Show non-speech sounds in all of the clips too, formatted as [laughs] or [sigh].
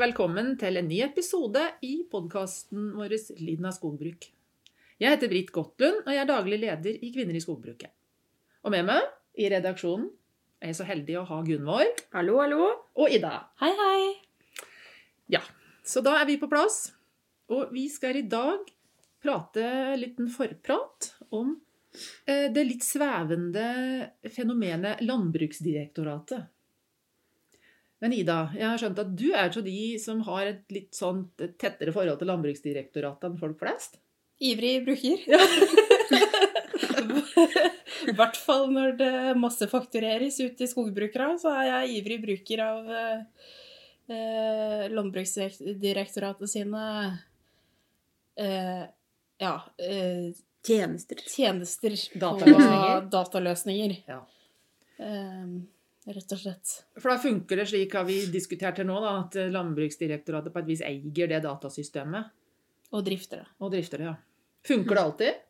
Velkommen til en ny episode i podkasten vår Lyden av skogbruk. Jeg heter Britt Gottlund, og jeg er daglig leder i Kvinner i skogbruket. Og med meg i redaksjonen er jeg så heldig å ha Gunvor Hallo, hallo. og Ida. Hei, hei. Ja, så da er vi på plass. Og vi skal i dag prate litt en forprat om eh, det litt svevende fenomenet Landbruksdirektoratet. Men Ida, jeg har skjønt at du er så de som har et litt sånn tettere forhold til Landbruksdirektoratet enn folk flest? Ivrig bruker. I hvert fall når det massefaktureres ut til skogbrukere, så er jeg ivrig bruker av eh, Landbruksdirektoratet sine eh, ja, eh, Tjenester. tjenester Dataløsninger. dataløsninger. Ja. Eh, rett og slett. For da funker det slik, har vi diskutert her nå, da, at Landbruksdirektoratet på et vis eier det datasystemet Og drifter det. og drifter det. ja. Funker det alltid?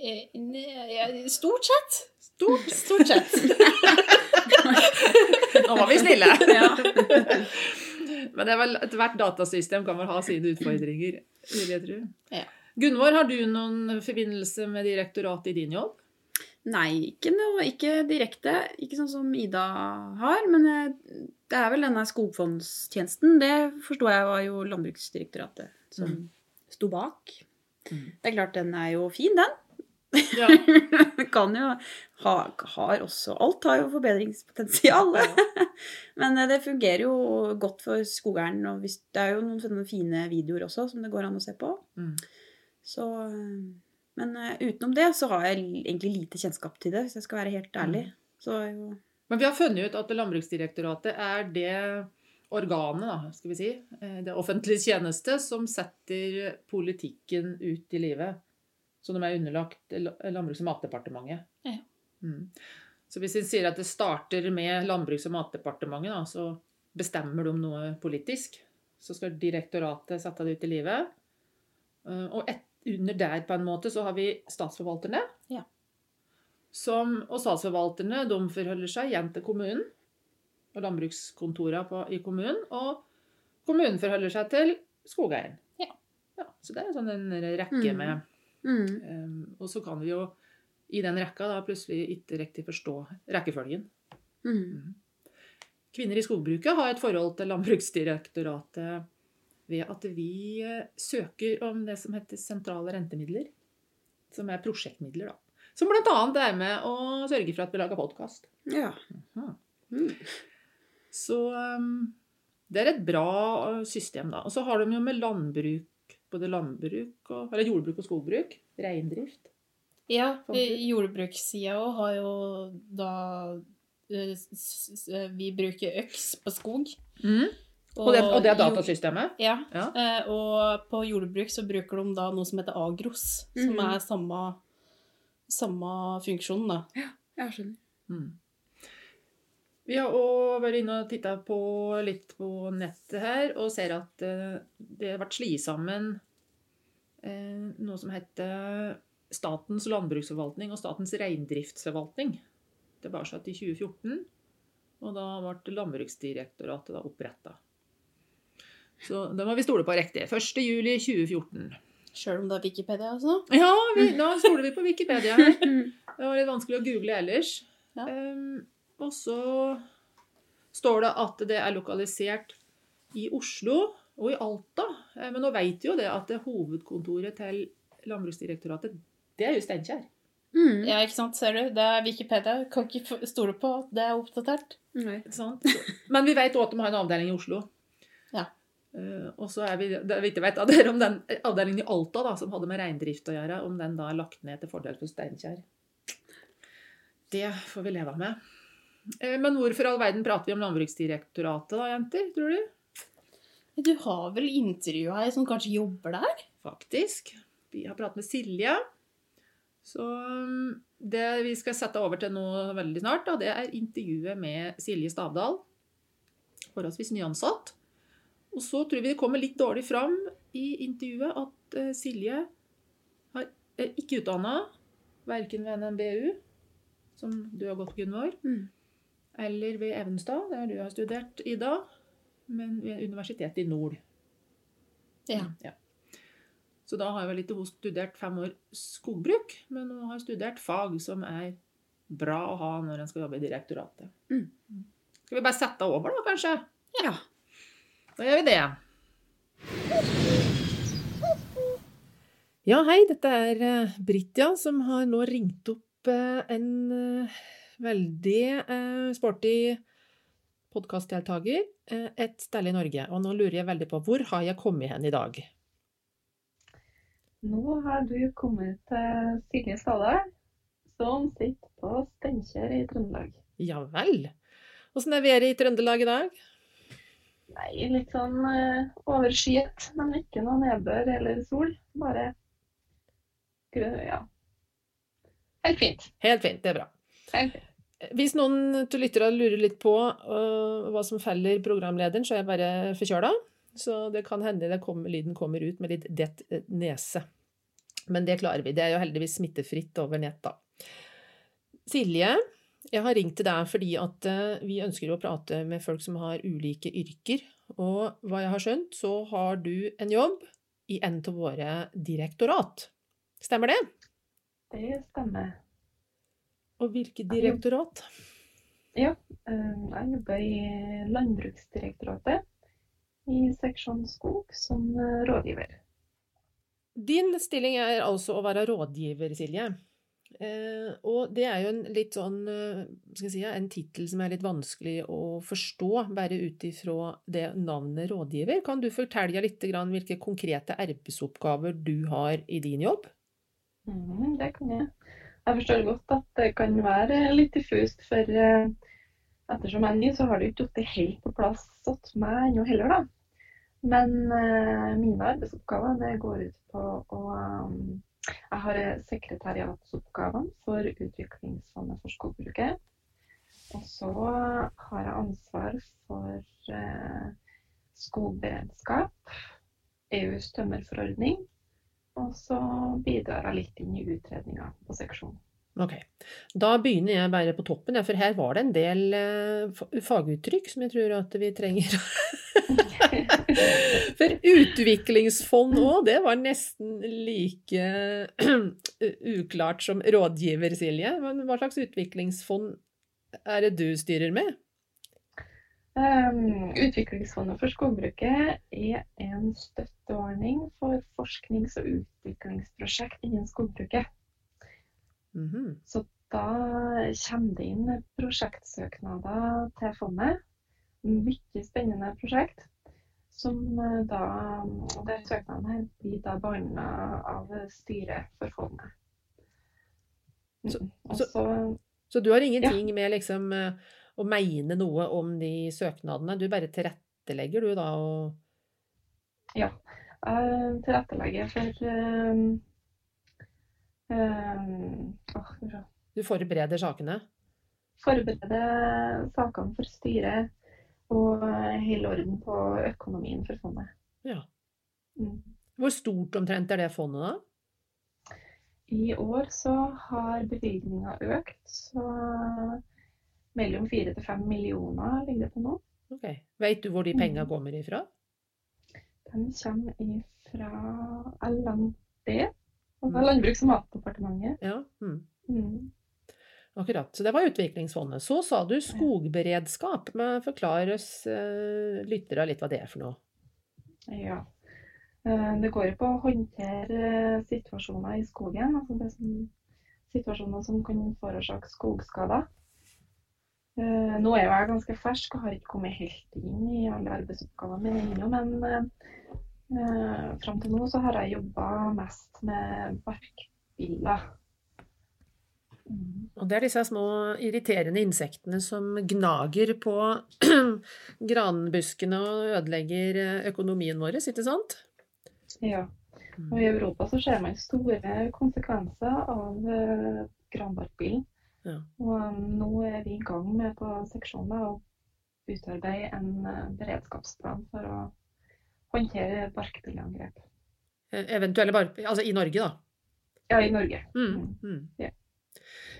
Eh, Stort sett. Stort. Stort sett. [laughs] [laughs] Nå var vi snille! Ja. Men det er vel, ethvert datasystem kan vel ha sine utfordringer, vil jeg tro. Ja. Gunvor, har du noen forbindelse med direktoratet i din jobb? Nei, ikke, noe, ikke direkte. Ikke sånn som Ida har. Men eh, det er vel denne skogfondstjenesten. Det forsto jeg var jo Landbruksdirektoratet som Mm. sto bak. Mm. Det er klart den er jo fin, den. Ja. [laughs] kan jo ha, har også Alt har jo forbedringspotensial. [laughs] Men eh, det fungerer jo godt for skogeieren. Og hvis, det er jo noen fine videoer også som det går an å se på. Mm. Så, eh, men uh, utenom det så har jeg egentlig lite kjennskap til det, hvis jeg skal være helt ærlig. Mm. Så jo Men vi har funnet ut at Landbruksdirektoratet er det organet, da, skal vi si, eh, det offentlige tjeneste, som setter politikken ut i livet. Så de er underlagt Landbruks- og matdepartementet. Ja. Mm. Så hvis vi sier at det starter med Landbruks- og matdepartementet, da, så bestemmer de noe politisk. Så skal direktoratet sette det ut i livet. Eh, Og et, under der på en måte så har vi statsforvalterne. Ja. Som, og statsforvalterne de forholder seg igjen til kommunen og landbrukskontorene i kommunen. Og kommunen forholder seg til skogeieren. Ja. Ja, så det er sånn en rekke Mm. med mm, um, Og så kan vi jo i den rekka da plutselig ikke riktig forstå rekkefølgen. mm, Kvinner i skogbruket har et forhold til Landbruksdirektoratet ved at vi eh, søker om det som heter sentrale rentemidler. Som er prosjektmidler, da. Som bl.a. er med å sørge for at vi lager podkast. Ja. Mm. Så um, det er et bra uh, system, da. Og så har de jo med landbruk, både landbruk og Eller jordbruk og skogbruk. Reindrift. Ja, eh, jordbrukssida òg har jo da eh, Vi bruker øks på skog. Og, det, og det er jord- datasystemet? Ja. Ja. eh, Og på jordbruk så bruker de da noe som heter Agros, som Mhm. er samme, samme funksjon, da. Jeg skjønner. Mm. Vi har òg vært inne og titta på litt på nettet her, og ser at eh, det har vært slitt sammen eh, noe som heter Statens landbruksforvaltning og Statens reindriftsforvaltning. Det var satt i 2014, og da ble Landbruksdirektoratet oppretta. Så det må vi stole på riktig. 1.7.2014. Sjøl om det er Wikipedia, altså. Ja, vi, da stoler vi på Wikipedia her. Det var litt vanskelig å google ellers. Ja. Um, og så står det at det er lokalisert i Oslo og i Alta. Eh, Men nå vet vi jo det at det hovedkontoret til Landbruksdirektoratet, det er jo Steinkjer. Mm. Ja, ikke sant, ser du. Det er Wikipedia. Kan ikke stole på at det er oppdatert. Nei. Sant? Men vi vet òg at de har en avdeling i Oslo. Ja. Eh, og så er vi, det er viktig å vite dere om den avdelingen i Alta da, som hadde med reindrift å gjøre, om den da er lagt ned til fordel for Steinkjer. Det får vi leve med. Uh, Men hvorfor i all verden prater vi om Landbruksdirektoratet da, jenter? Tror du? Du har vel intervjua ei som kanskje jobber der? Faktisk. Vi har pratet med Silje. Så um, det vi skal sette over til nå veldig snart, da, det er intervjuet med Silje Stavdal. Forholdsvis nyansatt. Og så tror vi det kommer litt dårlig fram i intervjuet at eh, Silje har, er ikke utdanna, verken ved NMBU, som du har gått, Gunvor, Mm. eller ved Evenstad, der du har studert, Ida, men ved Universitetet i Nord. Ja. Så da har vel ikke hun studert fem år skogbruk, men hun har studert fag som er bra å ha når en skal jobbe i direktoratet. Mm. Skal vi bare sette over, da, kanskje? Ja. Da gjør vi det. Ja, hei. Dette er eh, Britja som har nå ringt opp eh, en eh, veldig sporty podkastdeltaker eh, et sted i Norge. Og nå lurer jeg veldig på hvor har jeg kommet hen i dag? Nå har du kommet til Silje Stadal, som sitter på Steinkjer i Trøndelag. Ja vel. Åssen er været i Trøndelag i dag? Nei, litt sånn uh, overskyet, men ikke noe nedbør eller sol. Bare grønn, ja. Helt fint. Helt fint, det er bra. Helt fint. Hvis noen til lyttere lurer litt på uh, hva som feller programlederen, så er jeg bare forkjøla. Så det kan hende det kommer, lyden kommer ut med litt dett eh, nese. Men det klarer vi. Det er jo heldigvis smittefritt over nett, da. Silje, jeg har ringt til deg fordi at eh, vi ønsker å prate med folk som har ulike yrker. Og hva jeg har skjønt, så har du en jobb i en av våre direktorat. Stemmer det? Det stemmer. Og hvilket direktorat? Ja, eh, jeg jobber i Landbruksdirektoratet i seksjon skog som eh, rådgiver. Din stilling er altså å være rådgiver, Silje. Eh, og det er jo en litt sånn eh, skal jeg si, en tittel som er litt vanskelig å forstå, bare ut ifra det navnet rådgiver. Kan du fortelle litt hvilke konkrete arbeidsoppgaver du har i din jobb? Mm, det kan jeg. Jeg forstår godt at det kan være litt diffust, for eh, ettersom jeg er ny, så har det ikke falt helt på plass hos meg ennå heller, da. Men mine arbeidsoppgaver det går ut på å Jeg har eh, sekretariatsoppgavene for Utviklingsfondet for skogbruket. Og så har jeg ansvar for eh, skogberedskap, EUs tømmerforordning, og så bidrar jeg litt inn i utredninga på seksjonen. Ok, da begynner jeg bare på toppen, for her var det en del eh, faguttrykk som jeg tror at vi trenger. [laughs] for utviklingsfond òg, det var nesten like [clears throat] uklart som rådgiver, Silje. Men hva slags utviklingsfond er det du styrer med? Um, Utviklingsfondet for skogbruket er en støtteordning for forsknings- og utviklingsprosjekt innen skogbruket. Mhm. Så da kommer det inn prosjektsøknader til fondet. Mye spennende prosjekt. Som eh, da Der søknaden her blir da behandla av styret for fondet. Så- Mm. Så- så Så du har ingenting med liksom eh, å mene noe om de søknadene, du bare tilrettelegger du da og jeg tilrettelegger for um, oh, du forbereder sakene? Forbereder sakene for styret og holde orden på økonomien for fondet. Ja. Mm. Hvor stort omtrent er det fondet da? I år så har bevilgninga økt, så mellom fire til fem millioner ligger det på nå. Ok. Vet du hvor de penga Mhm. kommer ifra? De kommer ifra LND, Mm. Landbruks- og matdepartementet. Ja. Mm. Mm. Akkurat. Så det var Utviklingsfondet. Så sa du skogberedskap. Men forklar oss eh, lyttere litt hva det er for noe. Ja. Eh, Det går jo på å håndtere eh, situasjoner i skogen. Altså det som, situasjoner som kan forårsake skogskader. Nå er jeg ganske fersk og har ikke kommet helt inn i alle arbeidsoppgavene mine ennå, men eh, fram til nå så har jeg jobba mest med barkbiller. Mm. Og det er disse små irriterende insektene som gnager på [clears throat] granbuskene og ødelegger eh, økonomien vår, ikke sant? Ja. Og i Europa så ser man store konsekvenser av eh, granbarkbillen. Ja. Og eh, nå er vi i gang med på seksjonen å utarbeide en beredskapsplan for å håndtere barkbilleangrep. Eh, Eventuelle bare Altså i Norge, da. Ja, i Norge. Mm, mm. Ja.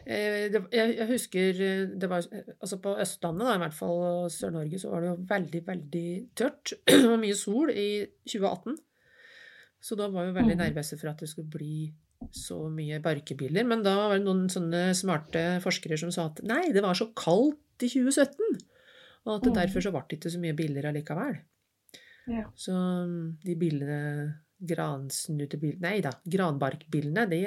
Eh, jeg, husker eh, det var Altså på Østlandet, da, i hvert fall Sør-Norge, så var det jo veldig, veldig tørt. [clears throat] Det var mye sol i 2018. Så da var vi veldig Mhm. nervøse for at det skulle bli så mye barkebiller. Men da var det noen sånne smarte forskere som sa at nei, det var så kaldt i 2017. Og at det Mhm. derfor så ble det ikke så mye biller allikevel. Ja. Så mm, de billene Gransnutebil... Nei da, granbarkbillene, de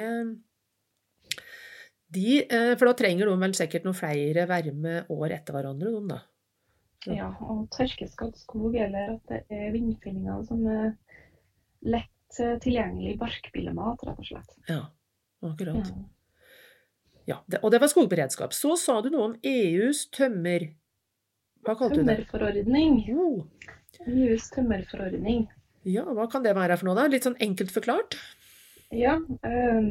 de, eh, For da trenger de vel sikkert noen flere varme år etter hverandre, de da. ja, og tørkeskadd skog, eller at det er vindfyllinger som er lett eh, tilgjengelig barkbillemat, rett og slett. Ja, akkurat. Ja. Ja, det, og det var skogberedskap. Så sa du noe om EUs tømmer... Hva kalte du det? Tømmerforordning. Jo. EUs tømmerforordning. Ja, hva kan det være for noe, da? Litt sånn enkelt forklart? Ja, eh,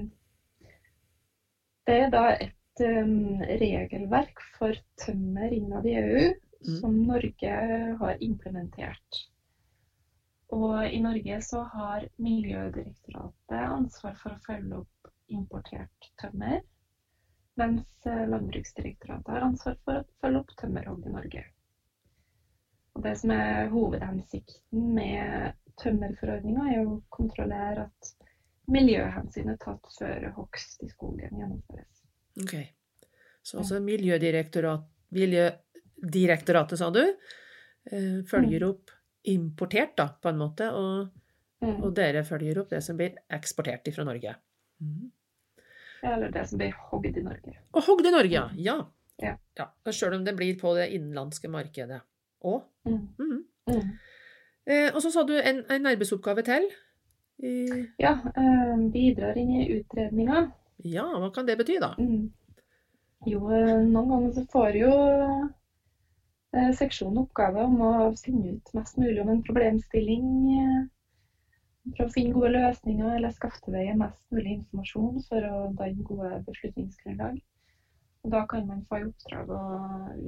det er da et eh, regelverk for tømmer innad i EU Mm. som Norge har implementert. Og i Norge så har Miljødirektoratet ansvar for å følge opp importert tømmer, mens eh, Landbruksdirektoratet har ansvar for å følge opp tømmerhogg i Norge. Og det som er hovedhensikten med tømmerforordninga, er å kontrollere at miljøhensynet tatt før hogst i skogen gjennomføres. Ok. Så altså Miljødirektorat, Miljødirektoratet, sa du, eh, følger opp importert, da, på en måte, og, Mm. og dere følger opp det som blir eksportert fra Norge. Mm. Eller det som blir hogd i Norge. Og hogd i Norge, ja. Ja. Ja. ja. Sjøl om det blir på det innenlandske markedet òg. Mm. Mhm. Mm. Eh, og så sa du en, en arbeidsoppgave til. I, Ja, eh, bidrar inn i utredninga. ja, hva kan det bety, da? Mm. Jo, eh, noen ganger så får jo eh, seksjonen oppgave om å finne ut mest mulig om en problemstilling. eh, For å finne gode løsninger eller skaffe til veie mest mulig informasjon for å danne gode beslutningsgrunnlag. Og Da kan man få i oppdrag å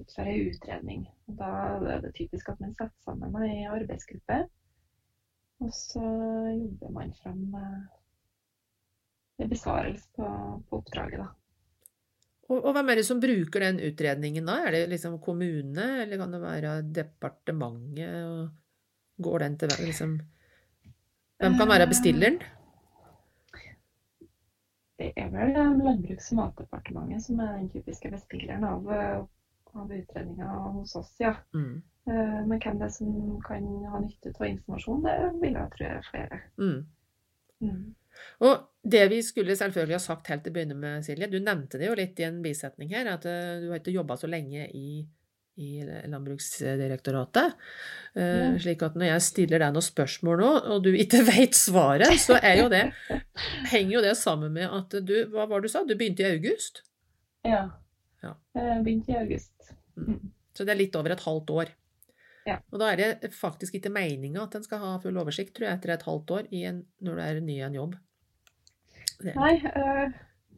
utføre en utredning. Og Da er det typisk at man setter sammen ei arbeidsgruppe. Og så jobber man fram eh, en besvarelse på, på oppdraget, da. Og, og hvem er det som bruker den utredningen da? Er det liksom kommune, eller kan det være departementet? Og går den til liksom Hvem kan være bestilleren? Det er vel eh, Landbruks- og matdepartementet som er den typiske bestilleren av, eh, av utredninga hos oss, ja. Mm. Eh, Men hvem det er som kan ha nytte av informasjon, det vil jeg tro er flere. Mm. Mm. Og det vi skulle selvfølgelig ha sagt helt til å begynne med, Silje, du nevnte det jo litt i en bisetning her, at du har ikke jobba så lenge i, i Landbruksdirektoratet. Eh, Ja. Slik at når jeg stiller deg noen spørsmål nå, og du ikke [laughs] vet svaret, så er jo det, henger jo det sammen med at du Hva var det du sa? Du begynte i august? Ja. Ja. Jeg Begynte i august. Mm. Så det er litt over et halvt år. Ja. Og da er det faktisk ikke meninga at en skal ha full oversikt, tror jeg, etter et halvt år i en, når du er ny i en jobb. Det Nei, øh,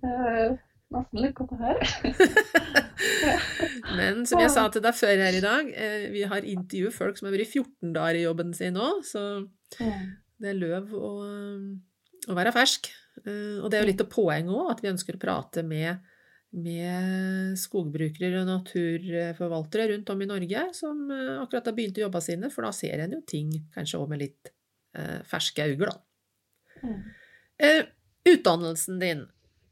eh, nesten litt godt å høre. [laughs] Men som jeg sa til deg før her i dag, eh, vi har intervjuet folk som har vært 14 dager i jobben sin nå, så det er løv å, å være fersk. Eh, Og det er jo litt av poenget òg, at vi ønsker å prate med, med skogbrukere og naturforvaltere rundt om i Norge som eh, akkurat har begynt å jobbe sine, for da ser en jo ting kanskje òg med litt eh, ferske øyne, da. Eh, utdannelsen din,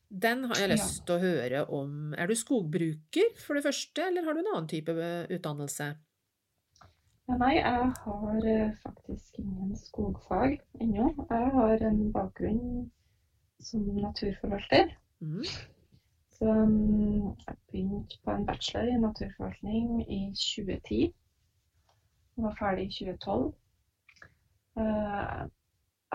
den har jeg lyst til å høre om. Er du skogbruker, for det første, eller har du en annen type eh, utdannelse? Ja, nei, jeg har eh, faktisk ingen skogfag ennå. Jeg har en bakgrunn som naturforvalter. Mm. Så um, jeg begynte på en bachelor i naturforvaltning i 2010. Jeg var ferdig i 2012. Eh,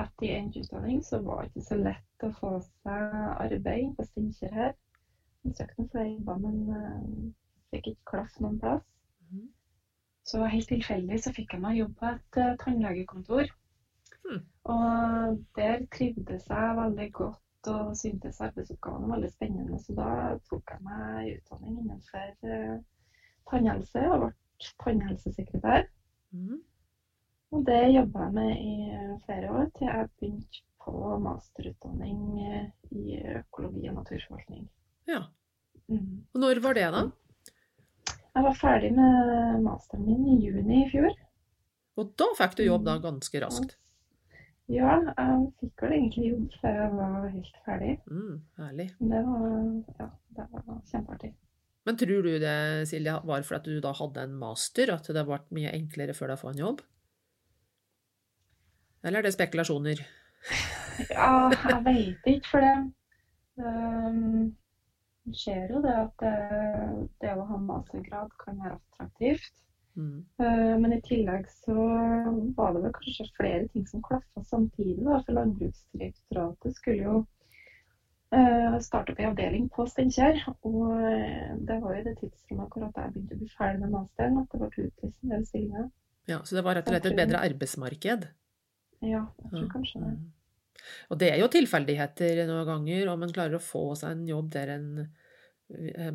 etter endt utdanning så var det ikke så lett å få seg arbeid på Steinkjer her. Jeg søkte noen flere jobber, men eh, fikk ikke klaff noen plass. Mhm. Så helt tilfeldig så fikk jeg meg jobb på et eh, tannlegekontor. Hmm. Og der trivdes jeg veldig godt og syntes arbeidsoppgavene var veldig spennende. Så da tok jeg meg utdanning innenfor eh, tannhelse og ble tannhelsesekretær. Mhm. Og det jobba jeg med i flere år, til jeg begynte på masterutdanning eh, i økologi og naturforvaltning. Ja. Mm. Og når var det, da? Jeg var ferdig med masteren min i juni i fjor. Og da fikk du jobb da ganske raskt. Ja, jeg fikk vel egentlig jobb før jeg var helt ferdig. Mm, herlig. Det var, ja, det var kjempeartig. Men tror du det, Silja, var fordi du da hadde en master, at det ble mye enklere før få en jobb? Eller er det spekulasjoner? Ja, jeg veit ikke, for det um, skjer jo det at det, det å ha mastergrad kan være attraktivt. Mm. Uh, Men i tillegg så var det vel kanskje flere ting som klaffa samtidig. Da, for Landbruksdirektoratet skulle jo uh, starte opp en avdeling på Steinkjer. Og eh, det var jo det tidsrommet akkurat jeg begynte å bli ferdig med masteren, at det ble utlyst en del stillinger. Ja, så det var rett og slett et bedre arbeidsmarked? Ja, jeg tror kanskje det. Og det er jo tilfeldigheter noen ganger, om en klarer å få seg en jobb der en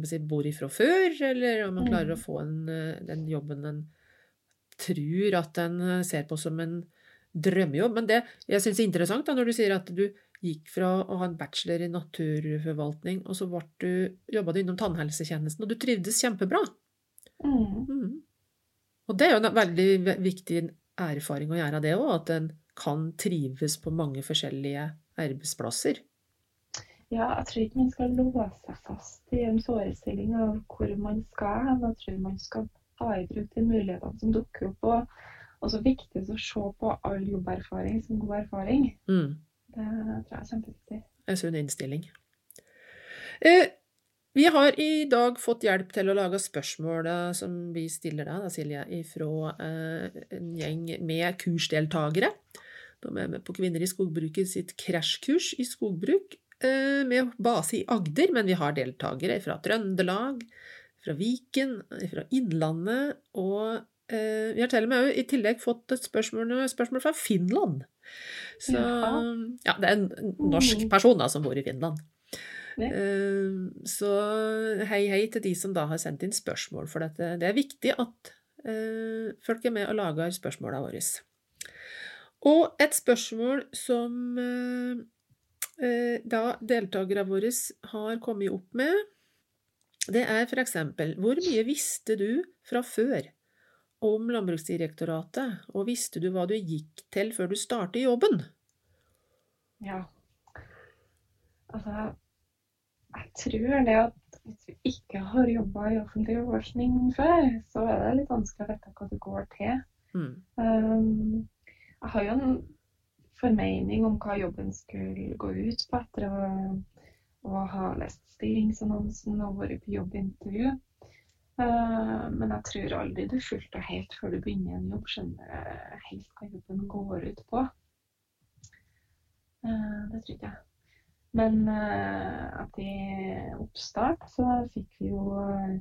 si, bor ifra før, eller om en klarer å Mm. få en, den jobben en tror at en ser på som en drømmejobb. Men det jeg syns er interessant, da, når du sier at du gikk fra å ha en bachelor i naturforvaltning, og så jobba du innom tannhelsetjenesten, og du trivdes kjempebra. Mm. Mm. Og det er jo en veldig viktig erfaring å gjøre det òg, at en kan trives på mange forskjellige arbeidsplasser. Ja, jeg tror ikke man skal låse seg fast i en forestilling av hvor man skal hen. Jeg tror man skal ta i bruk de mulighetene som dukker opp. Og også viktig å se på all jobberfaring som god erfaring. Mm. Det tror jeg er kjempeviktig. En sunn innstilling. Eh, vi har i dag fått hjelp til å lage spørsmål eh, som vi stiller deg, da, Silje, fra eh, en gjeng med kursdeltakere. De er med på Kvinner i skogbruket sitt krasjkurs i skogbruk eh, med base i Agder, men vi har deltakere fra Trøndelag, fra Viken, fra Innlandet, og eh, vi har til og med i tillegg fått et spørsmål, spørsmål fra Finland. Så ja, det er en norsk Mm. person da, som bor i Finland. Ja. Eh, Så hei, hei til de som da har sendt inn spørsmål, for dette. det er viktig at folk er med og lager spørsmåla våre. Og et spørsmål som eh, eh, da deltakerne våre har kommet opp med, det er for eksempel hvor mye visste du fra før om Landbruksdirektoratet, og visste du hva du gikk til før du startet jobben? Ja. Altså, jeg tror det at hvis du ikke har jobba i offentlig forskning før, så er det litt vanskelig å vite hva du går til. Mm. Um, jeg har jo en formening om hva jobben skulle gå ut på etter å, å ha lest stillingsannonsen og vært på jobbintervju. Uh, men jeg tror aldri du fullt og helt før du begynner en jobb skjønner helt hva jobben går ut på. Uh, det tror ikke jeg. Men uh, at i oppstart så fikk vi jo uh,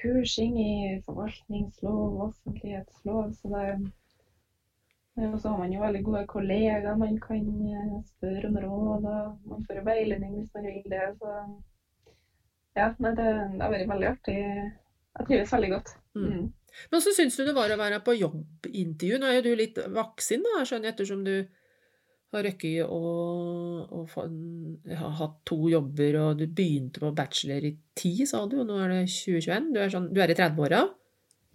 kursing i forvaltningslov offentlighetslov, så det og så har man jo veldig gode kollegaer man kan eh, spørre om råd, og man får veiledning hvis man vil det. Så ja, det, det har vært veldig artig. Jeg trives veldig godt. Mm. Mm. Men så syns du det var å være på jobbintervju? Nå er jo du litt voksen, da, skjønner jeg, ettersom du har røkket å få ha hatt to jobber, og du begynte på bachelor i 10, sa du, og nå er det 2021. Du er, sånn, du er i 30-åra?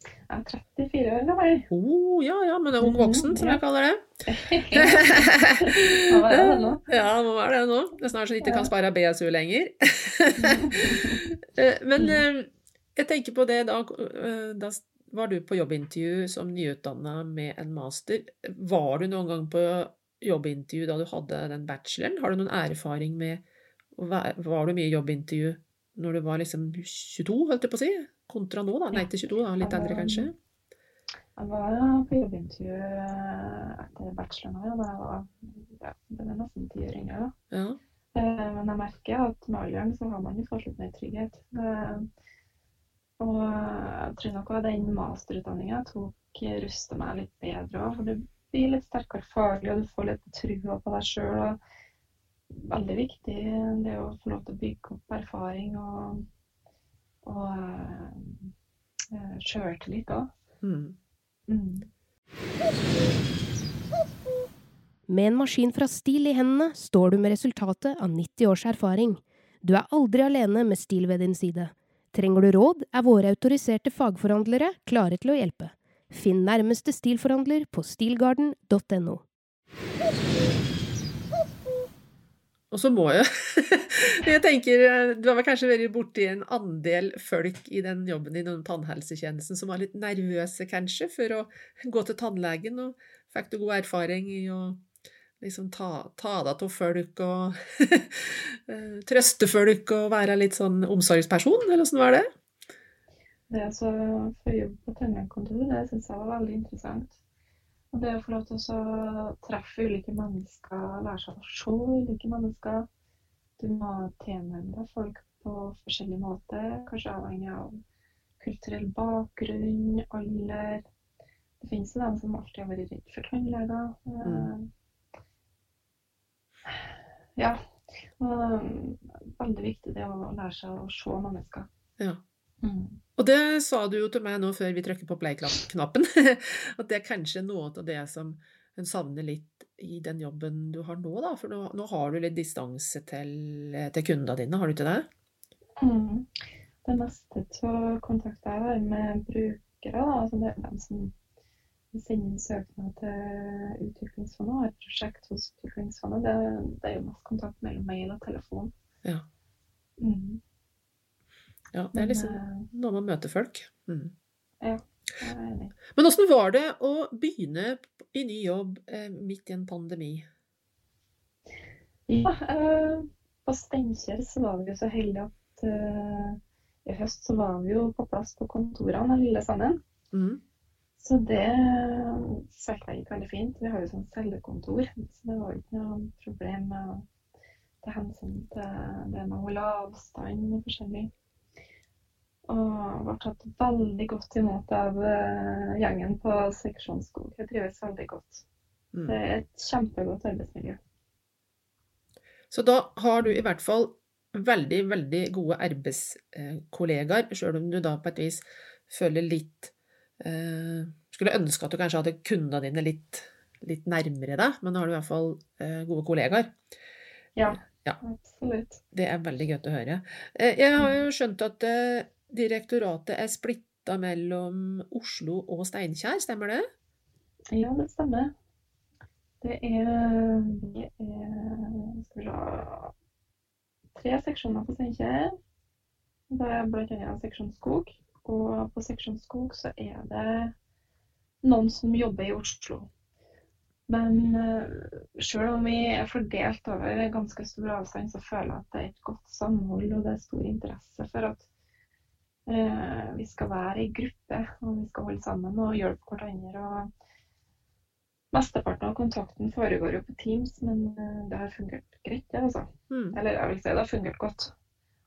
Jeg er 34 år gammel. Oh, ja, ja, men det er ung voksen, som jeg kaller det. [laughs] [laughs] Hva var det nå? Ja, må være det nå. Det er snart så du ikke kan spare BSU lenger. [laughs] Eh, Men eh, jeg tenker på det, da, eh, da var du på jobbintervju som nyutdanna med en master. Var du noen gang på jobbintervju da du hadde den bacheloren? Har du noen erfaring med Var du mye i jobbintervju når du var liksom 22, holdt jeg på å si, kontra nå, da? Nei, til 22, da. Litt eldre, kanskje? Jeg var på jobbintervju etter bacheloren her, da jeg var ja, det er nesten ti år yngre. Ja. Eh, Men jeg merker at med alderen så har man jo fått litt mer trygghet. Eh, Og jeg tror nok at den masterutdanninga tok rusta meg litt bedre òg. For du blir litt sterkere faglig, og du får litt trua på deg sjøl. Veldig viktig det å få lov til å bygge opp erfaring og, og eh, sjøltillit òg. Mm. Mm. Med en maskin fra Stil i hendene står du med resultatet av 90 års erfaring. Du er aldri alene med Stil ved din side. Trenger du råd, er våre autoriserte fagforhandlere klare til å hjelpe. Finn nærmeste Stil-forhandler på stilgarden.no. Og så må jeg [laughs] Jeg tenker, Du har vel kanskje vært borti en andel folk i den jobben din, og tannhelsetjenesten, som var litt nervøse, kanskje, for å gå til tannlegen. og Fikk du god erfaring i å liksom ta, ta deg av folk og [laughs] eh, trøste folk og være litt sånn omsorgsperson, eller åssen var det? Det å få jobb på tannlegekontoret, det syns jeg var veldig interessant. Og det å få lov til å treffe ulike mennesker, lære seg å se ulike mennesker. Du må tilnærme folk på forskjellig måte, kanskje avhengig av kulturell bakgrunn, alder. Det finnes jo dem som alltid har vært redd for tannleger. Mm. Eh, Ja. Og veldig viktig det å lære seg å se mennesker. Ja. Mm. Og det sa du jo til meg nå før vi trykker på play-knappen, [laughs] at det er kanskje noe av det som en savner litt i den jobben du har nå, da. For nå, nå har du litt distanse til, til kundene dine, har du ikke det? Mm. Det meste av kontakter jeg har med brukere, da, altså det er dem som sender inn søknad til Utviklingsfondet og har et prosjekt hos Utviklingsfondet, det, det er jo mest kontakt mellom mail og telefon. Ja. Mm. Ja, det er liksom eh, når man møter folk. Mm. jeg er enig. Men åssen var det å begynne i ny jobb eh, midt i en pandemi? Ja, eh, på Steinkjer så var vi jo så heldige at i høst så var vi jo på plass på kontorene alle sammen. Mm. Så det følte jeg gikk veldig fint. Vi har jo sånn cellekontor, så det var ikke noe problem med å ta hensyn til det med å holde avstand og forskjellig. Og ble tatt veldig godt imot av eh, gjengen på Seksjonsskog. Jeg trives veldig godt. Mm. Det er et kjempegodt arbeidsmiljø. Så da har du i hvert fall veldig, veldig gode arbeidskollegaer, sjøl om du da på et vis føler litt eh, Skulle ønske at du kanskje hadde kundene dine litt, litt nærmere deg, men da har du i hvert fall eh, gode kollegaer. Ja, Ja. absolutt. Det er veldig godt å høre. Eh, jeg har jo skjønt at eh, direktoratet er splitta mellom Oslo og Steinkjer, stemmer det? Ja, det stemmer. Det er, det er tre seksjoner på Steinkjer. Det er bl.a. seksjon skog. Og på seksjon skog så er det noen som jobber i Oslo. Men uh, selv om vi er fordelt over ganske stor avstand, så føler jeg at det er et godt samhold og det er stor interesse for at eh, vi skal være i gruppe og vi skal holde sammen og hjelpe hverandre. og Mesteparten av kontakten foregår jo på Teams, men eh, det har fungert greit, det, altså. Mm. Eller jeg vil si det har fungert godt.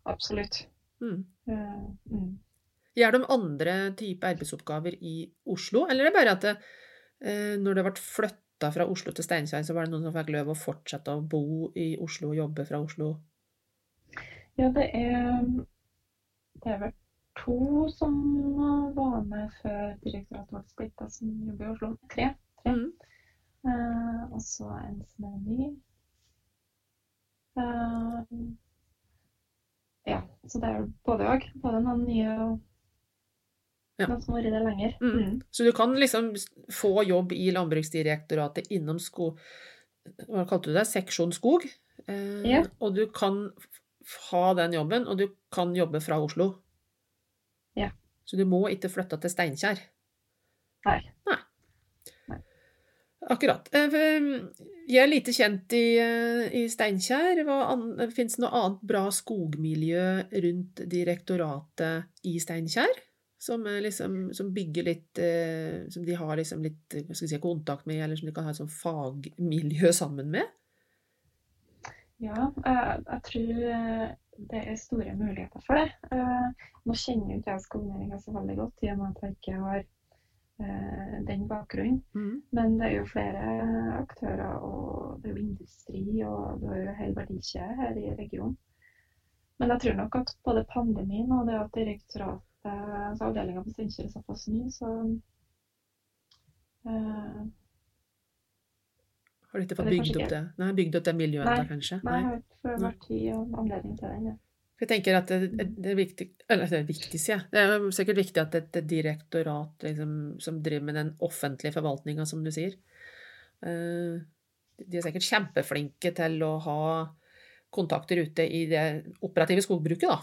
Absolutt. Mm. Eh, mm. Gjør de andre type arbeidsoppgaver i Oslo, eller er det bare at det, eh, når det ble flytta fra Oslo til Steinkjer, så var det noen som fikk lov å fortsette å bo i Oslo og jobbe fra Oslo? Ja, det er Det er vel to som var med før direktoratet ble splitta, som jobber i Oslo. Tre. tre. Mm. Eh, og så en som er ny. Eh, ja, så det er jo både òg. Både noen nye og Ja. noen som har vært der lenger. Mm. Mm. Så du kan liksom få jobb i Landbruksdirektoratet innom sko... Hva kalte du det? Seksjon skog? Eh, yeah. Og du kan ha den jobben, og du kan jobbe fra Oslo? Ja. Så du må ikke flytte til Steinkjer? Nei. Akkurat. Eh, Jeg er lite kjent i, eh, i Steinkjer. Fins det noe annet bra skogmiljø rundt direktoratet i Steinkjer? Som, er liksom, som bygger litt eh, Som de har liksom litt si, kontakt med, eller som de kan ha et sånt fagmiljø sammen med? Ja, jeg, jeg tror eh, det er store muligheter for det. Eh, Nå kjenner jo ikke jeg skognæringa så veldig godt, i og med at jeg ikke har eh, den bakgrunnen. Mm. Men det er jo flere aktører, og det er jo industri, og du har jo hel verdikjede her i regionen. Men jeg tror nok at både pandemien og det at direktoratet, altså avdelinga på Steinkjer er såpass ny, så eh, Har ikke fått bygd opp det? Nei, bygd opp det miljøet ennå, kanskje? Nei, jeg har ikke vært tid og anledning til den. Ja. Jeg tenker at det, det er viktig Eller det er viktig, sier jeg. Det er sikkert viktig at et direktorat liksom, som driver med den offentlige forvaltninga, som du sier eh, De er sikkert kjempeflinke til å ha kontakter ute i det operative skogbruket, da.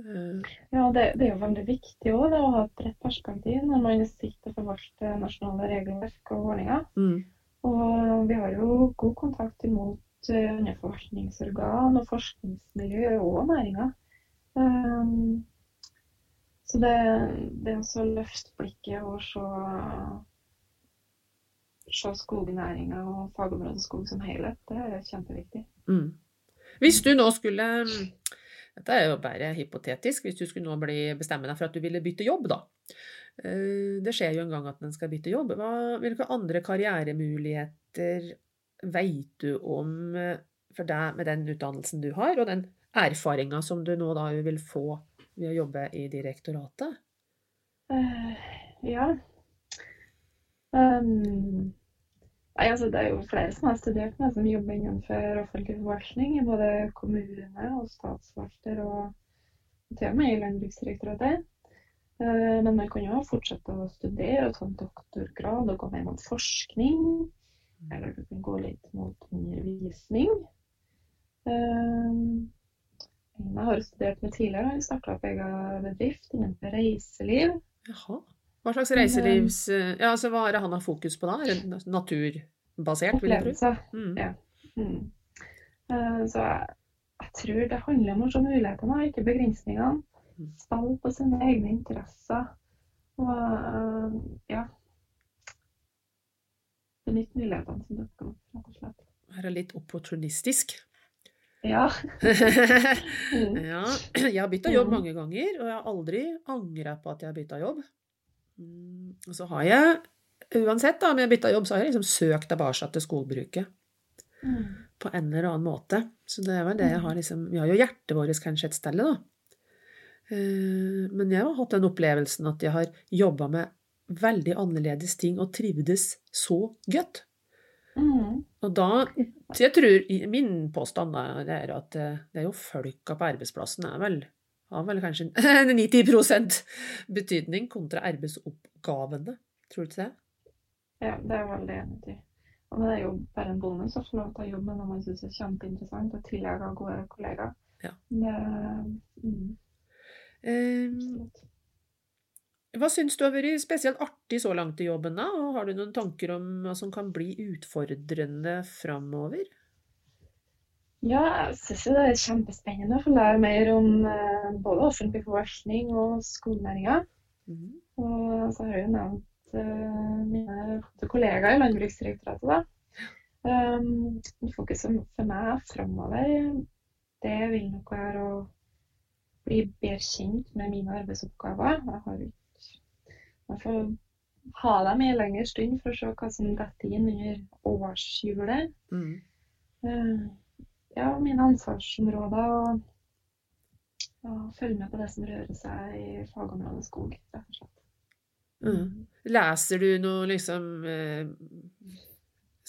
Eh, Ja, det, det er jo veldig viktig også, det, å ha et bredt perspektiv når man sitter og forvalter nasjonale regelverk og ordninger. mm. Og vi har jo god kontakt imot eh, andre forvaltningsorgan og forskningsmiljø og næringa. Um, så det, det å løfte blikket og se, se skognæringa og fagområdet skog som helhet, det er kjempeviktig. Mm. Hvis du nå skulle Dette er jo bare hypotetisk. Hvis du skulle nå bli, bestemme deg for at du ville bytte jobb, da. Eh, Det skjer jo en gang at en skal bytte jobb. Hva, hvilke andre karrieremuligheter veit du om eh, for deg med den utdannelsen du har, og den erfaringa som du nå da vil få ved å jobbe i direktoratet? Uh, ja. Um, altså, det er jo flere som har studert med som jobber innenfor offentlig forvaltning i både kommune og statsforvalter og til og med i Landbruksdirektoratet. Eh, men man kan jo fortsette å studere og ta en doktorgrad og gå mer mot forskning. Eller du kan gå litt mot undervisning. Eh, jeg har studert med tidligere, og starta opp egen bedrift innenfor reiseliv. Jaha. Hva slags reiselivs... Ja, altså Hva er det han har fokus på da? Er det naturbasert, vil jeg tro? Mm. Ja. Mm. Eh, Så jeg, tror det handler om å se mulighetene, ikke begrensningene. Mm. Spille på sine egne interesser. Og eh, ja Benytte mulighetene som dukker opp, rett og slett. Være litt opportunistisk. Ja. [laughs] Mm. Ja, jeg har bytta jobb Mm. mange ganger, og jeg har aldri angra på at jeg har bytta jobb. Mm, Og så har jeg, uansett da, om jeg bytta jobb, så har jeg liksom søkt tilbake til skogbruket Mm. på en eller annen måte. Så det er vel det jeg har liksom Vi har jo hjertet vårt kanskje et sted, da. Eh, Men jeg har hatt den opplevelsen at jeg har jobba med veldig annerledes ting og trivdes så godt. Mm. Og da, så jeg tror, min påstand er at eh, det er jo folka på arbeidsplassen er vel, har vel kanskje 90% [laughs] betydning kontra arbeidsoppgavene. Tror du ikke det? Ja, det er jeg veldig enig i. Og det er jo bare en bonus å få lov til å jobbe med noe man syns er kjempeinteressant, og tillegg ha gode kollegaer. Ja. Det, mm, um, hva syns du har vært spesielt artig så langt i jobben, da? Og har du noen tanker om hva som kan bli utfordrende framover? Ja, jeg syns det er kjempespennende å få lære mer om eh, både offentlig forvaltning og skognæringa. Mm. Og så har jeg jo nevnt eh, mine kollegaer i Landbruksdirektoratet, da. Um, fokuset for meg framover, det vil nok være å bli bedre kjent med mine arbeidsoppgaver. Jeg har ikke Jeg får ha dem i en lengre stund for å se hva som detter inn under årshjulet. Mm. Eh, ja, mine ansvarsområder og, og følge med på det som rører seg i fagområdet skog, rett og slett. Mhm. Leser du noe liksom eh,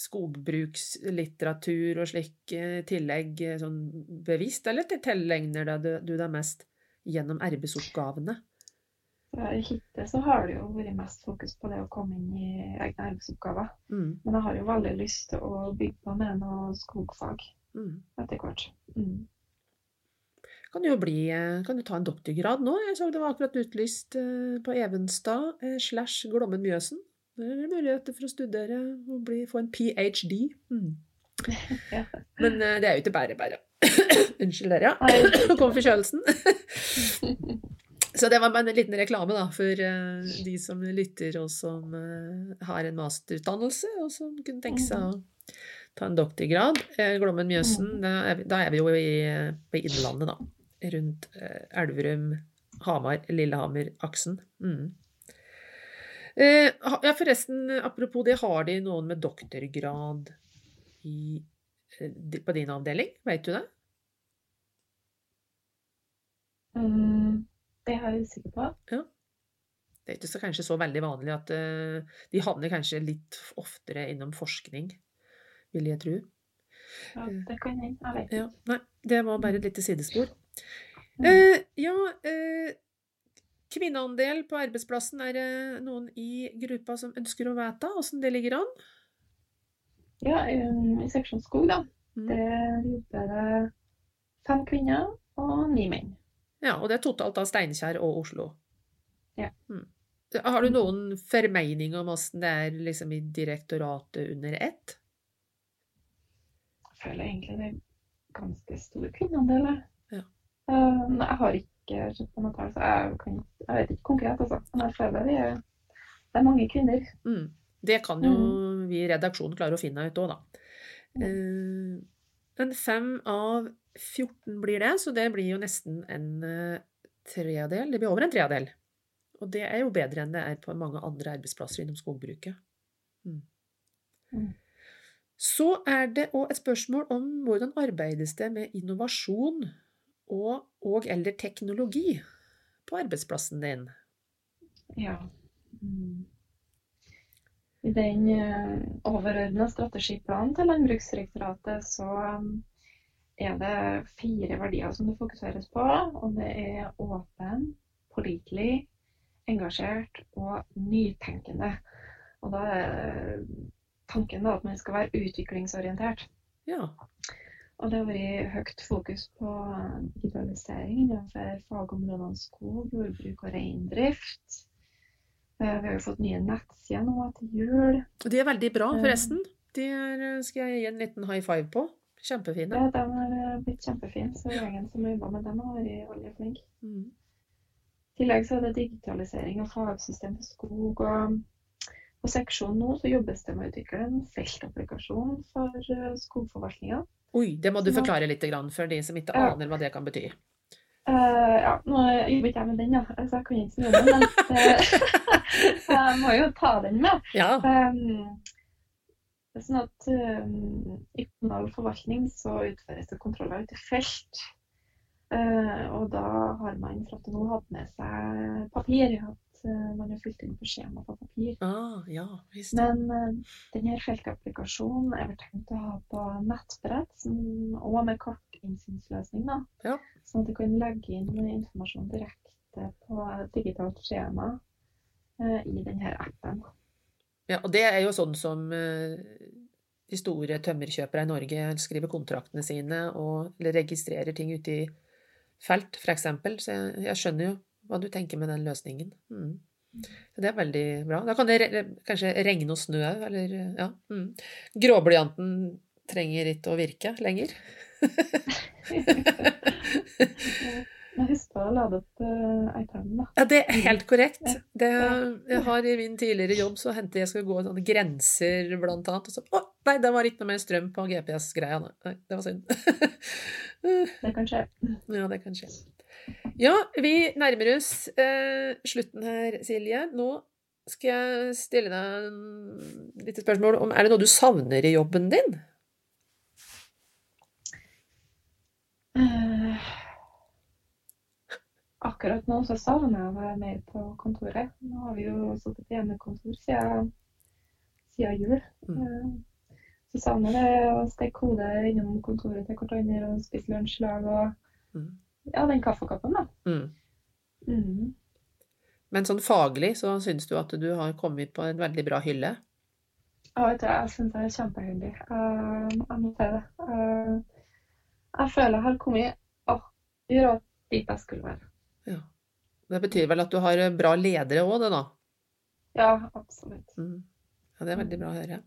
skogbrukslitteratur og slik eh, tillegg eh, sånn bevisst, eller tilegner deg du deg mest gjennom arbeidsoppgavene? Hittil så har det jo vært mest fokus på det å komme inn i egne arbeidsoppgaver. Mm, Men jeg har jo veldig lyst til å bygge på med noe skogfag mm. etter hvert. Mm. Kan du jo bli, eh, kan du ta en doktorgrad nå? Jeg så det var akkurat utlyst eh, på Evenstad eh, slash Glommen Mjøsen. Det er muligheter for å studere og bli, få en ph.d. Mm. [laughs] Ja. Men det er jo ikke bare bare. [coughs] Unnskyld dere. Nå kom forkjølelsen. [laughs] Så det var bare en liten reklame da, for de som lytter og som har en masterutdannelse, og som kunne tenke seg å ta en doktorgrad. Eh, Glommen Mjøsen, da er, vi, da er vi jo i, på Innlandet, da. Rundt eh, Elverum, Hamar, Lillehammer-aksen. Mm. Eh, ja, forresten, apropos det, har de noen med doktorgrad i, på din avdeling? Vet du det? Mm, det er jeg usikker på. Det er ikke så, kanskje så veldig vanlig at de havner kanskje litt oftere innom forskning, vil jeg tro. Ja, det kan hende. Jeg vet Ja, ikke. nei, det var bare et lite sidespor. Mm. Eh, ja, eh, kvinneandel på arbeidsplassen, er det noen i gruppa som ønsker å vite åssen det ligger an? Ja, um, i seksjon skog, da. Mm. Der jobber det fem kvinner og ni menn. Ja, og det er totalt av Steinkjer og Oslo. Ja. Mm. Har du noen formening om åssen det er liksom i direktoratet under ett? Føler egentlig det er ganske stor kvinneandel. jeg. Ja. Um, jeg har ikke sett på noe tall, så jeg, kan, jeg vet ikke konkret, altså. Men jeg føler det er, det er mange kvinner. Mm. Det kan jo vi i redaksjonen klare å finne ut òg, da. Eh, Men fem av 14 blir det, så det blir jo nesten en eh, tredel. Det blir over en tredel. Og det er jo bedre enn det er på mange andre arbeidsplasser innom skogbruket. Mm. Så er det òg et spørsmål om hvordan arbeides det med innovasjon og, og eller teknologi på arbeidsplassen din. Ja. Mm. I den uh, overordna strategiplanen til Landbruksdirektoratet så um, er det fire verdier som det fokuseres på. Og det er åpen, pålitelig, engasjert og nytenkende. Og da er tanken da at man skal være utviklingsorientert. Ja. Og det har vært høyt fokus på eh, digitalisering innenfor fagområdene skog, jordbruk og reindrift. Eh, Vi har jo fått nye nettsider nå til jul. Og de er veldig bra, forresten. De skal jeg gi en liten high five på. Kjempefine. Ja, de har eh, blitt kjempefine, så gjengen som jobber med dem, har vært veldig flink. Mm. I tillegg så er det digitalisering og fagsystem for skog. og På seksjonen nå så jobbes det med å utvikle en feltapplikasjon for eh, skogforvaltninga. Oi, det må du forklare litt grann for de som ikke Ja. aner hva det kan bety. Uh, ja, nå jobber ikke jeg med den, da, så jeg kan ikke så mye om den. Men det, [laughs] jeg må jo ta den med. Ja. Um, sånn at um, I kommunal forvaltning så utføres det kontroller ute i felt. Uh, og da har man fra til nå hatt med seg papir. At eh, man har fylt inn på skjema på papir. Ah, ja, visst. Men uh, denne feltapplikasjonen er vel tenkt å ha på nettbrett, som, og med kartinnsynsløsning. da. Ja. Sånn at du kan legge inn informasjon direkte på digitalt skjema eh, i denne appen. Ja, og det er jo sånn som eh, de store tømmerkjøpere i Norge skriver kontraktene sine og registrerer ting ute i felt, f.eks. Så jeg, jeg skjønner jo hva du tenker med den løsningen. Mm. Så det er veldig bra. Da kan det re kanskje regne og snø òg, eller ja. Mm. Gråblyanten trenger ikke å virke lenger. [laughs] Jeg husker å lade opp uh, iPaden, da. Ja, det er helt korrekt. Det, jeg har I min tidligere jobb så hendte jeg skulle gå sånne grenser, blant annet. Og så Å, nei, det var ikke noe mer strøm på GPS-greia. Nei, det var synd. [laughs] Det kan skje. ja, det kan skje. Ja, vi nærmer oss eh, slutten her, Silje. Nå skal jeg stille deg et lite spørsmål om Er det noe du savner i jobben din? Eh, akkurat nå så savner jeg å være mer på kontoret. Nå har vi jo sittet på hjemmekontor siden, siden jul. Mm. Eh, så savner jeg å stikke hodet innom kontoret til hverandre og spise lunsj i lag og Mm. Ja, den kaffekoppen, da. Mm. Mm. Men sånn faglig så syns du at du har kommet på en veldig bra hylle? Ja, vet du, jeg syns det er kjempehyggelig. Uh, jeg si det. Uh, jeg føler jeg har kommet akkurat dit jeg skulle være. Ja. Det betyr vel at du har bra ledere òg, det da? Ja, absolutt. Mm. Ja, det er veldig bra å høre.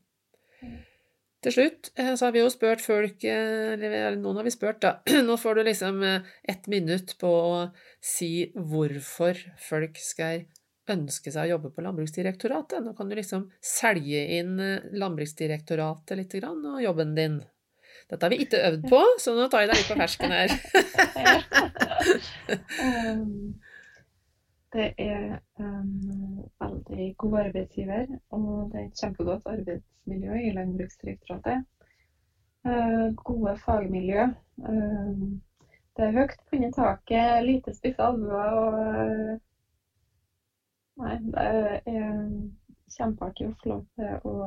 Til slutt eh, så har vi jo spurt folk, eh, eller noen har vi spurt, da. [clears throat] Nå får du liksom eh, ett minutt på å si hvorfor folk skal ønske seg å jobbe på Landbruksdirektoratet. Nå kan du liksom selge inn Landbruksdirektoratet litt grann, og jobben din. Dette har vi ikke øvd på, så nå tar jeg deg litt på fersken her. [laughs] [laughs] Det er en veldig god arbeidsgiver, og det er et kjempegodt arbeidsmiljø i Landbruksdirektoratet. Eh, gode fagmiljø. Eh, det er høyt under taket, lite spisse albuer og eh, Nei, det er kjempeartig å få lov til å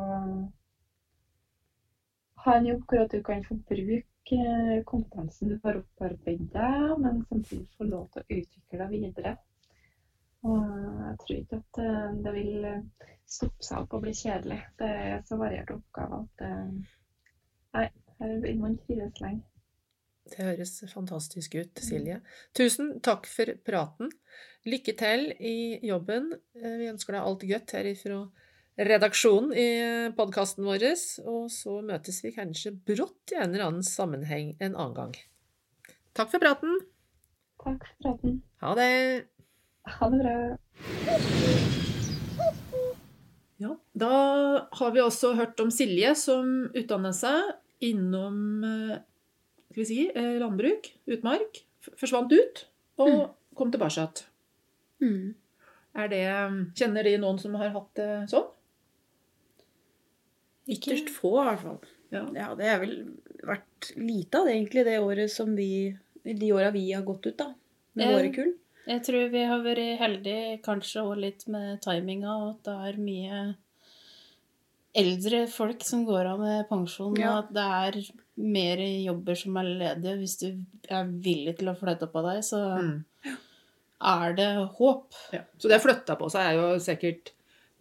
ha en jobb hvor du kan få bruke eh, kompetansen du har opparbeidet deg, men samtidig få lov til å utvikle deg videre. Og jeg tror ikke at eh, det vil eh, stoppe seg opp og bli kjedelig. Det er så varierte oppgaver at eh, Nei, her vil man trives lenge. Det høres fantastisk ut, Silje. Tusen takk for praten. Lykke til i jobben. Vi ønsker deg alt godt her ifra redaksjonen i podkasten vår, og så møtes vi kanskje brått i en eller annen sammenheng en annen gang. Takk for praten. Takk for praten. Ha det. Ha det bra. Ja, da har vi også hørt om Silje som utdannet seg innom eh, skal vi si, eh, landbruk, utmark. Forsvant ut og Mm. kom tilbake igjen. Mm. Det, kjenner de noen som har hatt det sånn? Ytterst få, i hvert fall. Ja. Ja, det har vel vært lite av det, egentlig, det året som vi De åra vi har gått ut, da. Med eh, våre kull. Jeg tror vi har vært heldige kanskje òg litt med timinga, og at det er mye eldre folk som går av med pensjon, Ja. og at det er mer jobber som er ledige. Hvis du er villig til å flytte på deg, så Mm. er det håp. Ja. Så det å flytte på seg er jo sikkert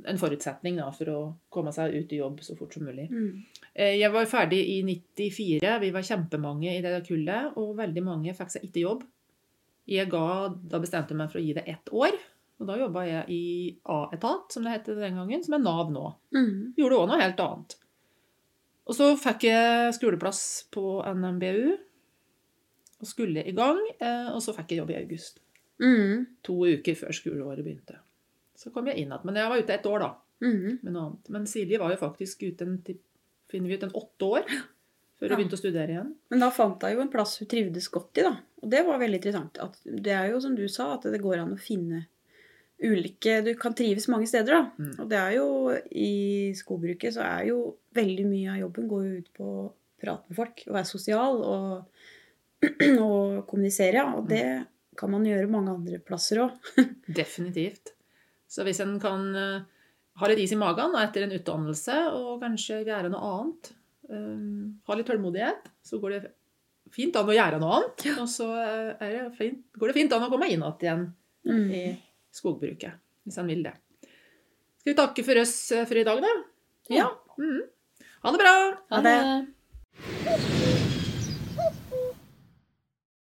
en forutsetning da, for å komme seg ut i jobb så fort som mulig. Mm. Eh, Jeg var ferdig i 94. Vi var kjempemange i det kullet, og veldig mange fikk seg ikke jobb. Jeg ga, da bestemte jeg meg for å gi det ett år. Og da jobba jeg i A-etat, som det het den gangen, som er Nav nå. Mm. Gjorde òg noe helt annet. Og så fikk jeg skoleplass på NMBU, og skulle i gang. eh, Og så fikk jeg jobb i august. Mm. To uker før skoleåret begynte. Så kom jeg inn igjen. Men jeg var ute ett år, da. Mm. Men Silje var jo faktisk ute en, finner vi ut, en åtte år [gasps] før hun Ja. begynte å studere igjen. Men da fant hun jo en plass hun trivdes godt i, da. Og det var veldig interessant. At det er jo som du sa, at det går an å finne ulike Du kan trives mange steder, da. Mm. Og det er jo i skogbruket så er jo veldig mye av jobben går jo ut på å prate med folk og være sosial og, [clears throat] og kommunisere. Og det kan man gjøre mange andre plasser òg. [laughs] Definitivt. Så hvis en kan eh, ha litt is i magen etter en utdannelse og kanskje gjøre noe annet, eh, ha litt tålmodighet, så går det fint an å gjøre noe annet. Og så eh, er det fint, går det fint an å komme inn igjen Mm. i skogbruket, hvis en vil det. Skal vi takke for oss eh, for i dag, da? Ja. Mhm. Ha det bra! Ha det.